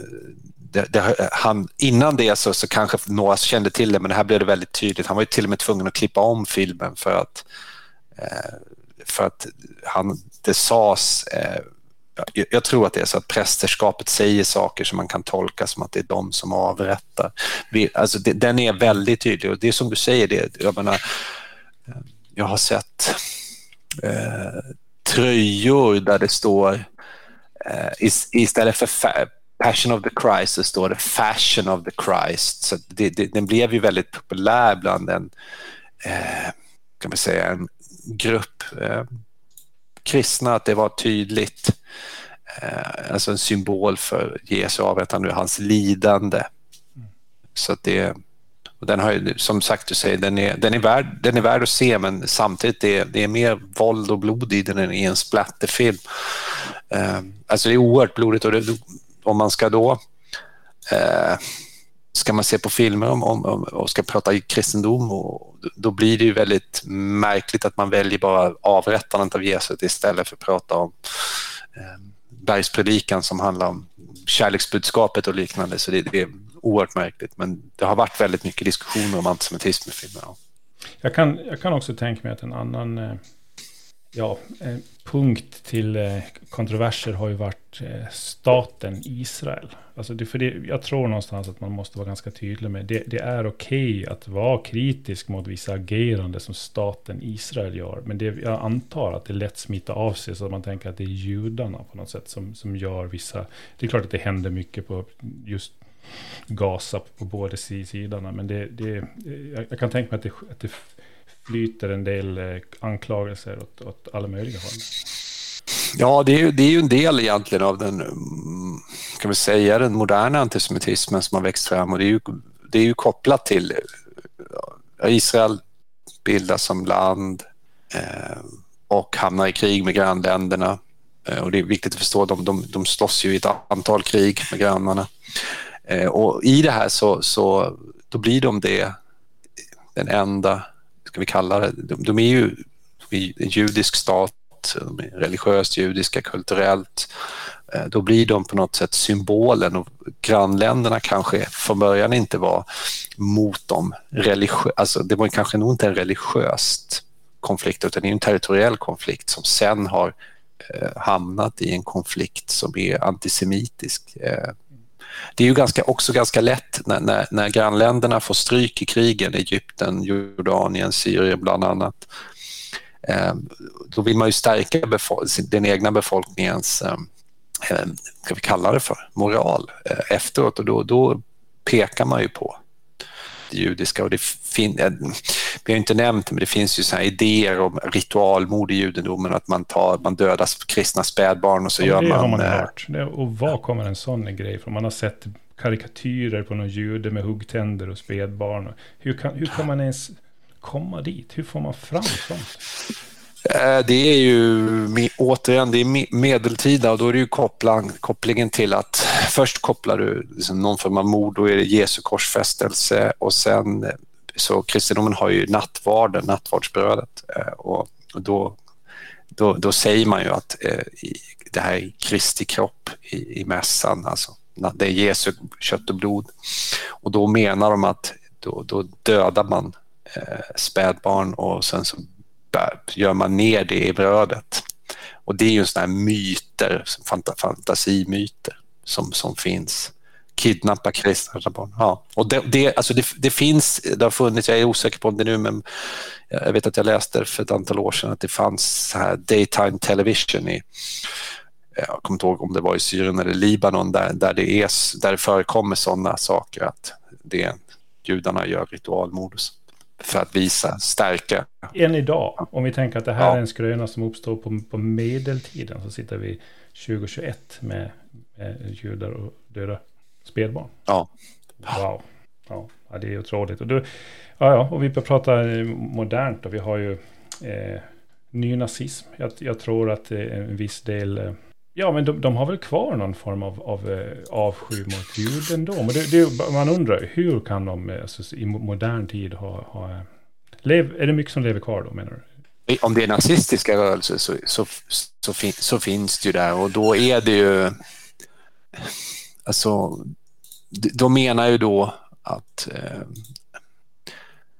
det, det, han, innan det så, så kanske några kände till det men här blev det väldigt tydligt. Han var ju till och med tvungen att klippa om filmen för att, eh, för att han, det sades eh, jag, jag tror att det är så att prästerskapet säger saker som man kan tolka som att det är de som avrättar. Vi, alltså det, den är väldigt tydlig och det är som du säger, det, jag, menar, eh, jag har sett eh, tröjor där det står eh, istället för Passion of the Christ så står det Fashion of the Christ. Så det, det, den blev ju väldigt populär bland en, eh, kan man säga, en grupp eh, kristna, att det var tydligt. Eh, alltså en symbol för Jesu avrättande och hans lidande. Så att det, och den har ju, som sagt du säger, den är, den är, värd, den är värd att se men samtidigt är det är mer våld och blod i den än i en splatterfilm. Eh, alltså det är oerhört blodigt och det, om man ska då eh, ska man se på filmer om, om, om och ska prata kristendom och då blir det ju väldigt märkligt att man väljer bara avrättandet av Jesus istället för att prata om eh, bergspredikan som handlar om kärleksbudskapet och liknande. Så det, det, är oerhört märkligt. Men det har varit väldigt mycket diskussioner om antisemitism i filmer. Jag kan, jag kan också tänka mig att en annan eh, eh, ja, punkt till eh, kontroverser har ju varit eh, staten Israel. Alltså det, för det, jag tror någonstans att man måste vara ganska tydlig med det. Det är okej okay att vara kritisk mot vissa agerande som staten Israel gör. Men det, jag antar att det lätt smittar av sig så att man tänker att det är judarna på något sätt som, som gör vissa... Det är klart att det händer mycket på just Gaza på båda sidorna. Men det, det, jag, jag kan tänka mig att det, att det flyter en del eh, anklagelser åt, åt alla möjliga håll. Ja, det är, ju, det är ju en del egentligen av den, mm, kan vi säga, den moderna antisemitismen som har växt fram och det är ju, det är ju kopplat till Israel bildas som land eh, och hamnar i krig med grannländerna. Eh, och det är viktigt att förstå, de, de, de slåss ju i ett antal krig med grannarna. Eh, och i det här så, så då blir de det, den enda ska vi kalla det, de, de är ju en judisk stat, de är religiöst judiska, kulturellt. Eh, då blir de på något sätt symbolen och grannländerna kanske från början inte var mot dem religiöst, alltså det var kanske nog inte en religiös konflikt utan det är en territoriell konflikt som sen har eh, hamnat i en konflikt som är antisemitisk. Eh, det är ju ganska, också ganska lätt när, när, när grannländerna får stryk i krigen, Egypten, Jordanien, Syrien bland annat. Eh, då vill man ju stärka den egna befolkningens, eh, ska vi kalla det för, moral eh, efteråt och då, då pekar man ju på judiska. Och det fin vi har inte nämnt det, men det finns ju såna idéer om ritualmord i judendomen, att man, tar, man dödar kristna spädbarn och så ja, gör det man... har man hört. Det, och var kommer en sån grej från? Man har sett karikatyrer på någon jude med huggtänder och spädbarn. Hur kan, hur kan man ens komma dit? Hur får man fram sånt? Eh, det är ju återigen det är medeltida och då är det ju kopplan, kopplingen till att först kopplar du liksom någon form av mord, då är det Jesu korsfästelse och sen eh, så kristendomen har ju nattvarden, nattvardsbrödet eh, och då, då, då säger man ju att det här är Kristi kropp i, i mässan, alltså det är Jesu kött och blod. Och då menar de att då, då dödar man spädbarn och sen så gör man ner det i brödet. Och det är ju sådana här myter, fantasimyter som, som finns. Kidnappa kristna barn. Ja. Och det, det, alltså det, det, finns, det har funnits, jag är osäker på om det nu, men jag vet att jag läste för ett antal år sedan att det fanns så här daytime television i jag kommer inte ihåg om det var i Syrien eller Libanon där, där, det, är, där det förekommer sådana saker att det, judarna gör ritualmord. Och så för att visa, stärka. Än idag, om vi tänker att det här ja. är en skröna som uppstår på, på medeltiden, så sitter vi 2021 med, med judar och döda spädbarn. Ja. Wow. Ja, det är otroligt. Och, då, ja, ja, och vi pratar modernt och vi har ju eh, nynazism. Jag, jag tror att en viss del eh, Ja, men de, de, har väl kvar någon form av, av eh, avsky mot judendom. Men det, det, man undrar, hur kan de eh, alltså, i modern tid ha... ha eh, lev, är det mycket som lever kvar då, menar du? Om det är nazistiska rörelser så, så, så, fin, så, finns det ju där och då är det ju... Alltså, de menar ju då att... Eh,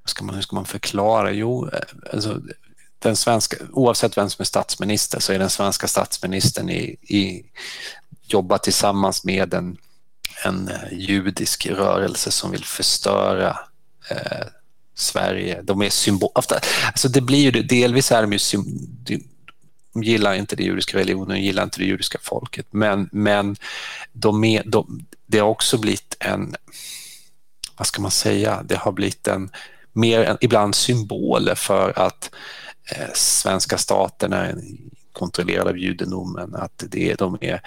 ska man, hur ska man förklara? Jo, alltså, den svenska, oavsett vem som är statsminister så är den svenska statsministern i, i, jobbar tillsammans med en, en eh, judisk rörelse som vill förstöra eh, Sverige. De är symbol... Alltså det blir ju delvis är de ju de gillar inte den judiska religionen, de gillar inte det judiska folket, men, men de är, de, det har också blivit en, vad ska man säga, det har blivit en mer än ibland symboler för att Eh, svenska staten är kontrollerad av judendomen, att det, de är,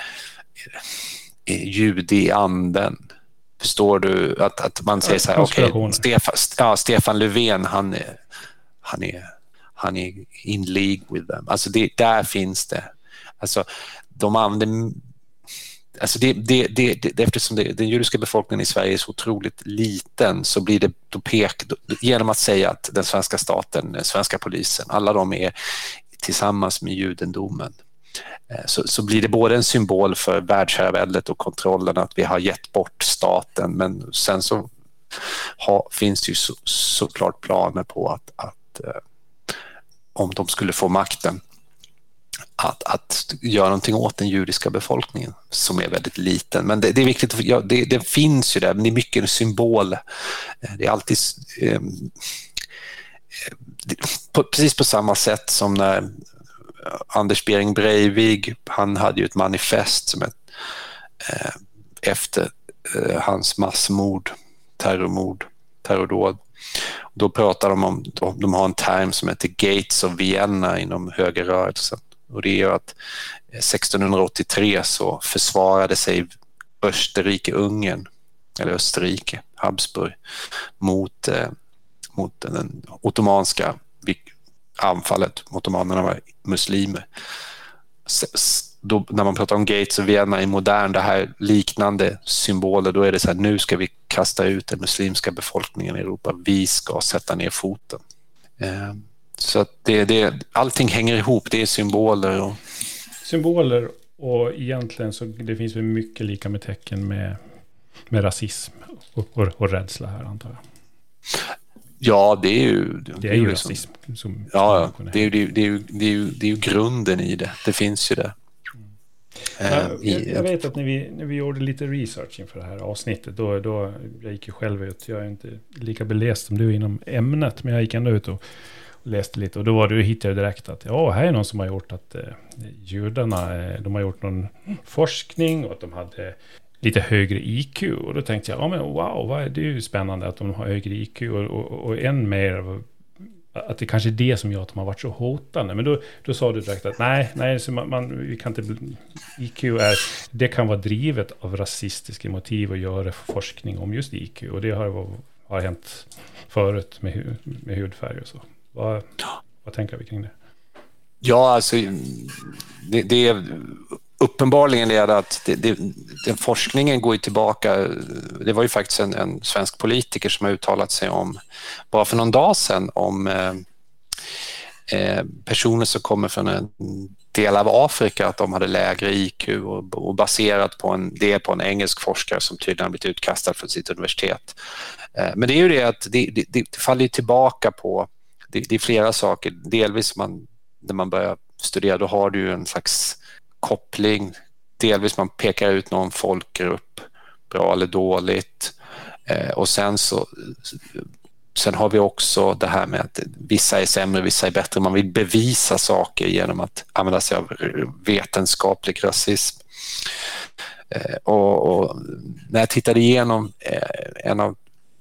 är jude i anden. Förstår du? Att, att man säger så här, okej, okay, Stefan, ja, Stefan Löfven, han är, han är, han är in League with them. Alltså det, där finns det. Alltså, de använder Alltså det, det, det, det, eftersom den judiska befolkningen i Sverige är så otroligt liten så blir det då pek, genom att säga att den svenska staten, den svenska polisen, alla de är tillsammans med judendomen eh, så, så blir det både en symbol för världsherraväldet och kontrollen att vi har gett bort staten men sen så ha, finns det ju så, såklart planer på att, att eh, om de skulle få makten att, att göra någonting åt den judiska befolkningen som är väldigt liten. Men det, det är viktigt, ja, det, det, finns ju där, men det är mycket en symbol. Eh, det är alltid ehm, eh, på, precis på samma sätt som när eh, Anders Bering Breivik, han hade ju ett manifest som ett, eh, efter eh, hans massmord, terrormord, terrordåd. Då pratar de om, de har en term som heter Gates of Vienna inom högerrörelsen. Och det är ju att eh, 1683 så försvarade sig Österrike-Ungern, eller Österrike, Habsburg, mot, eh, mot den ottomanska anfallet mot ottomanerna var muslimer. Då, när man pratar om Gates och Vienna i modern, det här liknande symboler, då är det så här, nu ska vi kasta ut den muslimska befolkningen i Europa. Vi ska sätta ner foten. Eh, så att det, det, allting hänger ihop, det är symboler. Och... Symboler och egentligen så det finns väl mycket lika med tecken med, med rasism och, och, och rädsla här antar jag. Ja, det är ju... Det är ju liksom, rasism. Som, ja, det är, det, är, det, är, det, är ju, det är ju grunden i det. Det finns ju det. Mm. Uh, jag, jag, vet att när vi, när vi gjorde lite research inför det här avsnittet, då, då jag gick ju själv ut, jag är inte lika beläst som du inom ämnet, men jag gick ändå ut och läste lite. Och då var det, hittade jag direkt att ja, här är någon som har gjort att eh, judarna, eh, de har gjort någon forskning och att de hade lite högre IQ. Och då tänkte jag, ja men wow, det är ju spännande att de har högre IQ. Och, och, och än mer att det kanske är det som gör att de har varit så hotande. Men då, då sa du direkt att nej, nej så man, man, vi kan inte, IQ är, det kan vara drivet av rasistiska motiv att göra forskning om just IQ. Och det har, har hänt förut med, med hudfärg och så. Vad, vad tänker vi kring det? Ja, alltså det, det är uppenbarligen är det att det, det, den forskningen går tillbaka. Det var ju faktiskt en, en, svensk politiker som har uttalat sig om, bara för någon dag sedan, om eh, eh, personer som kommer från en del av Afrika, att de hade lägre IQ och, och baserat på en, det på en engelsk forskare som tydligen har blivit utkastad från sitt universitet. Eh, men det är ju det att det, det, det faller tillbaka på, det, det är flera saker, delvis man, när man börjar studera, då har du en slags koppling. Delvis man pekar ut någon folkgrupp, bra eller dåligt. Eh, och sen så Sen har vi också det här med att vissa är sämre, vissa är bättre. Man vill bevisa saker genom att använda sig av vetenskaplig rasism. Eh, och, och, när jag tittade igenom eh, en av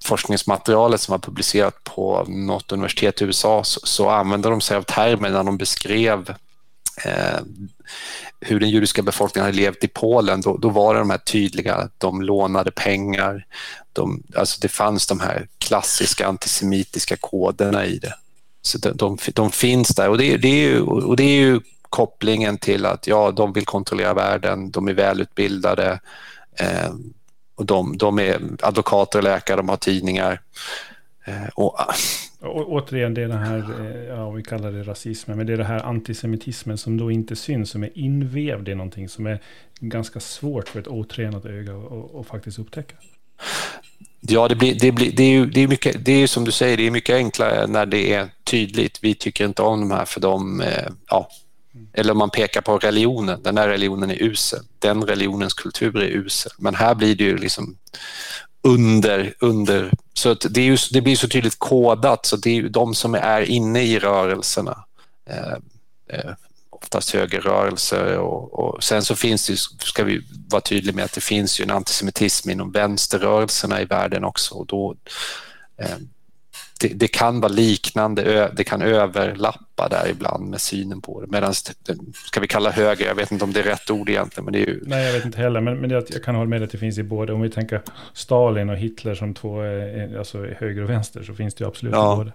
forskningsmaterialet som var publicerat på något universitet i USA så, så använde de sig av termer när de beskrev eh, hur den judiska befolkningen hade levt i Polen, då, då var det de här tydliga, de lånade pengar, de, alltså det fanns de här klassiska antisemitiska koderna i det. Så de, de, de finns där. Och det, det, är ju, och det är ju kopplingen till att ja, de vill kontrollera världen, de är välutbildade eh, och de, de är advokater och läkare, de har tidningar. Eh, och, och, återigen, det är det här, eh, ja, vi kallar det rasismen, men det är det här antisemitismen som då inte syns, som är invevd i någonting som är ganska svårt för ett otränat öga att faktiskt upptäcka. Ja, det, blir, det, blir, det, är ju, det, är mycket, det är som du säger, det är mycket enklare när det är tydligt. Vi tycker inte om de här för de, eh, ja, eller om man pekar på religionen, den här religionen är usel, den religionens kultur är usel. Men här blir det ju liksom under, under. Så det, ju, det, blir så tydligt kodat. Så det är ju de som är inne i rörelserna. Eh, eh, oftast högerrörelser och, och, sen så finns det, ska vi vara tydliga med att det finns ju en antisemitism inom vänsterrörelserna i världen också. Och då eh, det, det, kan vara liknande, det kan överlappa där ibland med synen på det. Medan, ska vi kalla höger, jag vet inte om det är rätt ord egentligen. Men det är ju... Nej, jag vet inte heller, men, men jag, jag kan hålla med att det finns i både, om vi tänker Stalin och Hitler som två, alltså höger och vänster, så finns det ju absolut ja. i båda.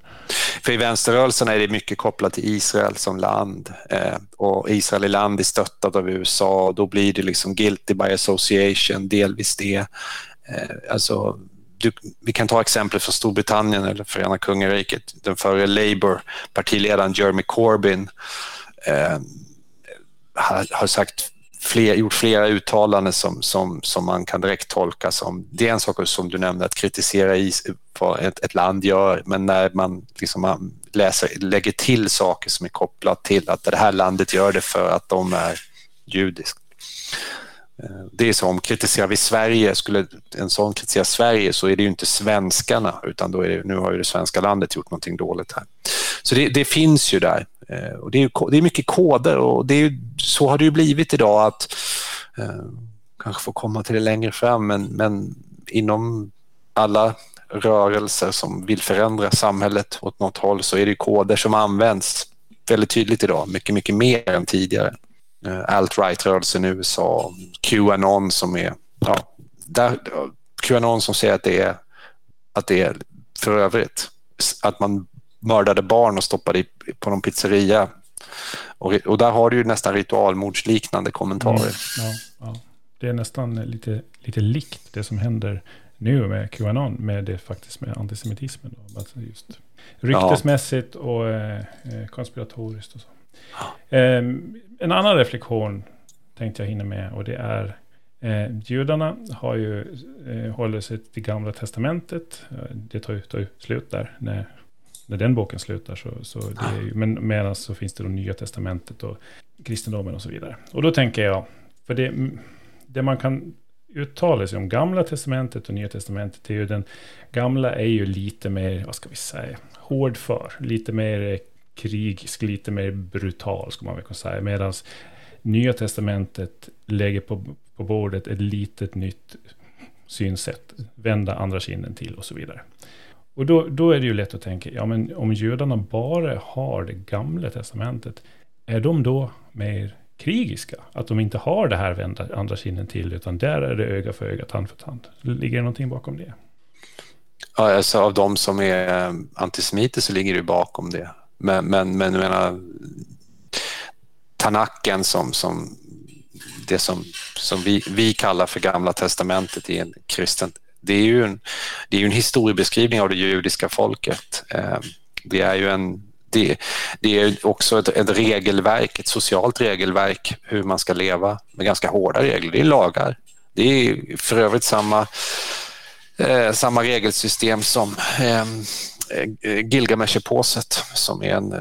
För i vänsterrörelsen är det mycket kopplat till Israel som land eh, och Israel är land är stöttat av USA och då blir det liksom guilty by association, delvis det. Eh, alltså du, vi kan ta exempel från Storbritannien eller Förenade kungariket. Den före Labour-partiledaren Jeremy Corbyn eh, har, har, sagt fler, gjort flera uttalanden som, som, som man kan direkt tolka som... Det är en sak som du nämnde, att kritisera is, vad ett, ett land gör, men när man, liksom, man läser, lägger till saker som är kopplat till att det här landet gör det för att de är judiskt Eh, det är som kritiserar vi Sverige, skulle en sån kritisera Sverige så är det ju inte svenskarna utan då är det, nu har ju det svenska landet gjort någonting dåligt här. Så det, det finns ju där. Eh, och det, är, det är mycket koder och det är, så har det ju blivit idag att eh, kanske få komma till det längre fram men, men inom alla rörelser som vill förändra samhället åt något håll så är det koder som används väldigt tydligt idag, mycket, mycket mer än tidigare. Eh, alt-right-rörelsen i USA, Qanon som är, ja, där, Qanon som säger att det är, att det är för övrigt, att man mördade barn och stoppade i, på någon pizzeria. Och, och där har du ju nästan ritualmordsliknande kommentarer. Mm, ja, ja. Det är nästan lite, lite likt det som händer nu med Qanon, med det faktiskt med antisemitismen. Då. Alltså just ryktesmässigt och eh, eh, konspiratoriskt och så. Um, en annan reflektion tänkte jag hinna med och det är eh, judarna har ju eh, håller sig till gamla testamentet. Det tar ju, tar ju slut där när, när den boken slutar. Så, så det är ju, men medan så finns det då nya testamentet och kristendomen och så vidare. Och då tänker jag, för det, det man kan uttala sig om gamla testamentet och nya testamentet är ju den gamla är ju lite mer, vad ska vi säga, hårdför, lite mer krigisk, lite mer brutal, ska man väl kunna säga. Medan Nya Testamentet lägger på, på bordet ett litet nytt synsätt, vända andra kinden till och så vidare. Och då, då är det ju lätt att tänka, ja men om judarna bara har det gamla testamentet, är de då mer krigiska? Att de inte har det här vända andra kinden till, utan där är det öga för öga, tand för tand. Ligger det någonting bakom det? Ja, alltså av de som är eh, antisemiter så ligger det bakom det. Men, men, men jag menar, Tanaken, som, som det som, som vi, vi kallar för Gamla testamentet i en kristen, det är ju en, det är en historiebeskrivning av det judiska folket. Eh, det är ju en det, det är också ett, ett, regelverk, ett socialt regelverk hur man ska leva med ganska hårda regler. Det är lagar. Det är för övrigt samma, eh, samma regelsystem som Eh, Gilgamesh-epåset som är en eh,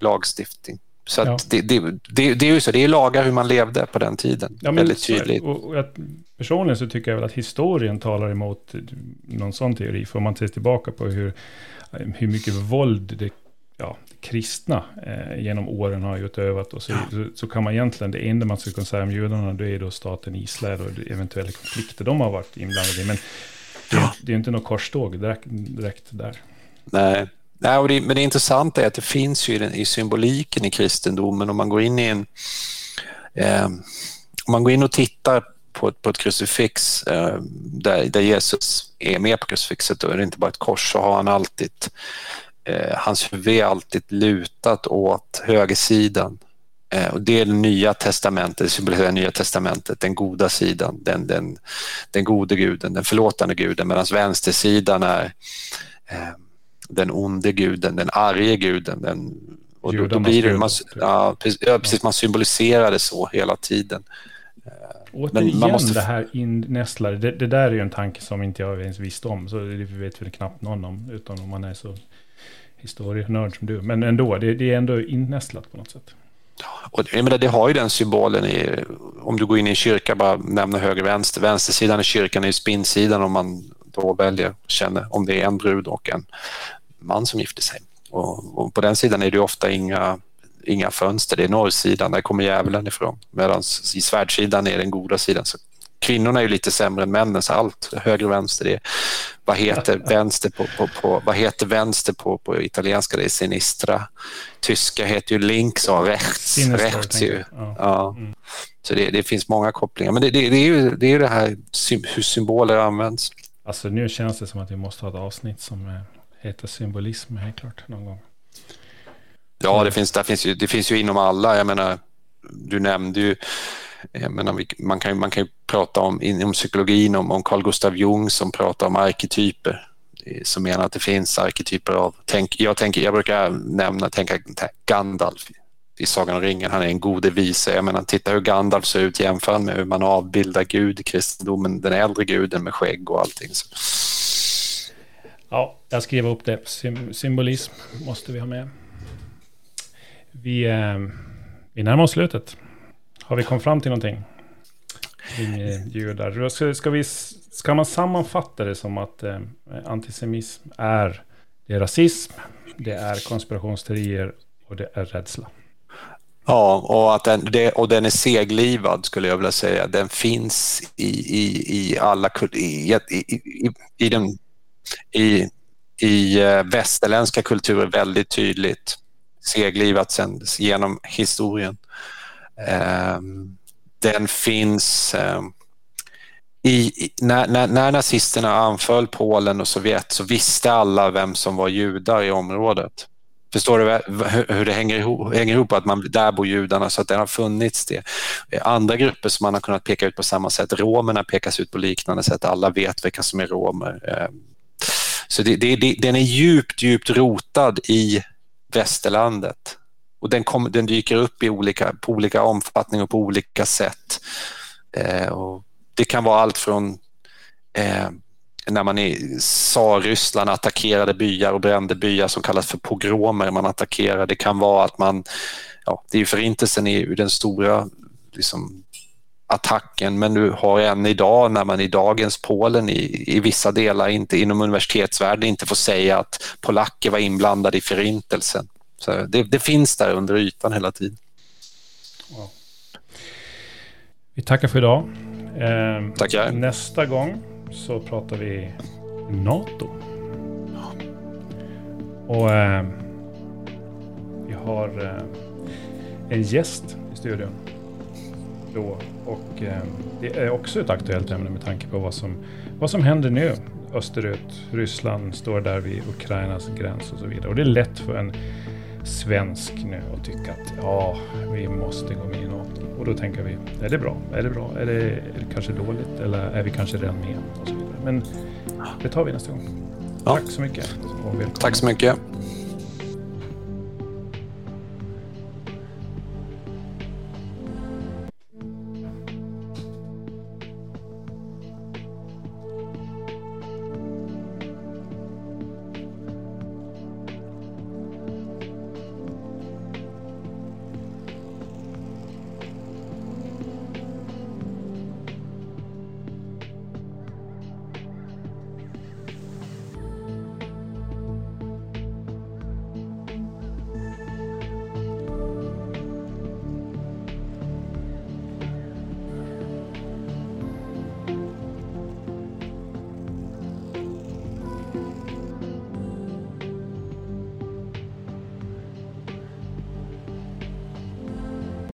lagstiftning. Så ja. det, det, det, det, är ju så, det är lagar hur man levde på den tiden. Ja, väldigt tydligt. Och, och jag, personligen så tycker jag väl att historien talar emot någon sån teori. För om man ser tillbaka på hur, hur mycket våld det ja, kristna eh, genom åren har utövat. Och så, ja. så, så, kan man egentligen, det enda man skulle kunna säga om judarna, det är då staten Israel och eventuella konflikter de har varit inblandade i. Men det, ja. det är inte något korståg direkt, direkt där. Nej, Nej och det, men det intressanta är att det finns ju i, den, i symboliken i kristendomen om man går in i en... Eh, om man går in och tittar på ett, på ett krucifix eh, där, där Jesus är med på krucifixet, då är det inte bara ett kors, så har han alltid... Eh, hans huvud är alltid lutat åt högersidan. Eh, och det är det nya testamentet, det symboliserar det nya testamentet, den goda sidan, den, den, den gode guden, den förlåtande guden, medan vänstersidan är eh, den onde guden, den arge guden. Den, och då, då blir det, man, ja, precis, man symboliserar det så hela tiden. Återigen man måste... det här innästlade, det, det, där är ju en tanke som inte jag ens visste om, så det vet väl knappt någon om, utan om man är så historienörd som du. Men ändå, det, det är ändå innästlat på något sätt. Och, jag menar, det har ju den symbolen i, om du går in i en kyrka, bara nämna höger vänster. Vänstersidan i kyrkan är ju spinnsidan om man då väljer, känner om det är en brud och en man som gifter sig. Och, och på den sidan är det ofta inga, inga fönster, det är norrsidan, där kommer djävulen ifrån. Medan i svärdsidan är den goda sidan så kvinnorna är ju lite sämre än männen, så allt höger och vänster det är, vad heter vänster på, på, på, vad heter vänster på, på italienska? Det är sinistra. Tyska heter ju links och rechts. Rechts ju. Ja. Ja. Så det, det finns många kopplingar. Men det, det, det är ju det, är det här hur symboler används. Alltså nu känns det som att vi måste ha ett avsnitt som eh, Heta symbolism, helt klart, någon gång. Ja, det finns, det finns, ju, det finns ju inom alla. Jag menar, du nämnde ju jag menar, man, kan, man kan ju prata om inom psykologin om, om Carl Gustav Jung som pratar om arketyper eh, som menar att det finns arketyper av... Tänk, jag, tänker, jag brukar nämna, tänka Gandalf i Sagan om ringen, han är en gode vise. Jag menar, titta hur Gandalf ser ut jämfört med hur man avbildar Gud i kristendomen, den äldre guden med skägg och allting. Så. Ja, jag skriver upp det. Sym symbolism måste vi ha med. Vi, eh, vi närmar oss slutet. Har vi kommit fram till någonting? Judar. Ska, ska, vi, ska man sammanfatta det som att eh, antisemitism är, det är rasism, det är konspirationsteorier och det är rädsla? Ja, och, att den, det, och den är seglivad skulle jag vilja säga. Den finns i, i, i alla i, i, i, i, den, i, i eh, västerländska kulturer väldigt tydligt. Seglivat sen genom historien. Ehm, den finns ehm, i, när, när, när nazisterna anföll Polen och Sovjet så visste alla vem som var judar i området. Förstår du hur det hänger ihop, hänger ihop att man, där bor judarna så att det har funnits det. Andra grupper som man har kunnat peka ut på samma sätt, romerna pekas ut på liknande sätt, alla vet vilka som är romer. Ehm, så det, det, det, den är djupt, djupt rotad i västerlandet och den, kom, den dyker upp i olika, på olika omfattning och på olika sätt. Eh, och det kan vara allt från eh, när man i tsar-Ryssland attackerade byar och brände byar som kallas för pogromer. Man attackerar. Det kan vara att man, ja, det är förintelsen är ju den stora liksom, attacken men du har än idag när man i dagens Polen i, i vissa delar inte inom universitetsvärlden inte får säga att polacker var inblandade i förintelsen. Så det, det finns där under ytan hela tiden. Vi tackar för idag. Eh, Tackar. Nästa gång så pratar vi NATO. Och eh, vi har eh, en gäst i studion. Då. Och eh, det är också ett aktuellt ämne med tanke på vad som, vad som händer nu österut. Ryssland står där vid Ukrainas gräns och så vidare. Och det är lätt för en svensk nu och tycka att ja, vi måste gå med i NATO. Och då tänker vi, är det bra? Är det bra? Är det, är det kanske dåligt? Eller är vi kanske redan med? Och så vidare. Men det tar vi nästa gång. Ja. Tack så mycket. Tack så mycket.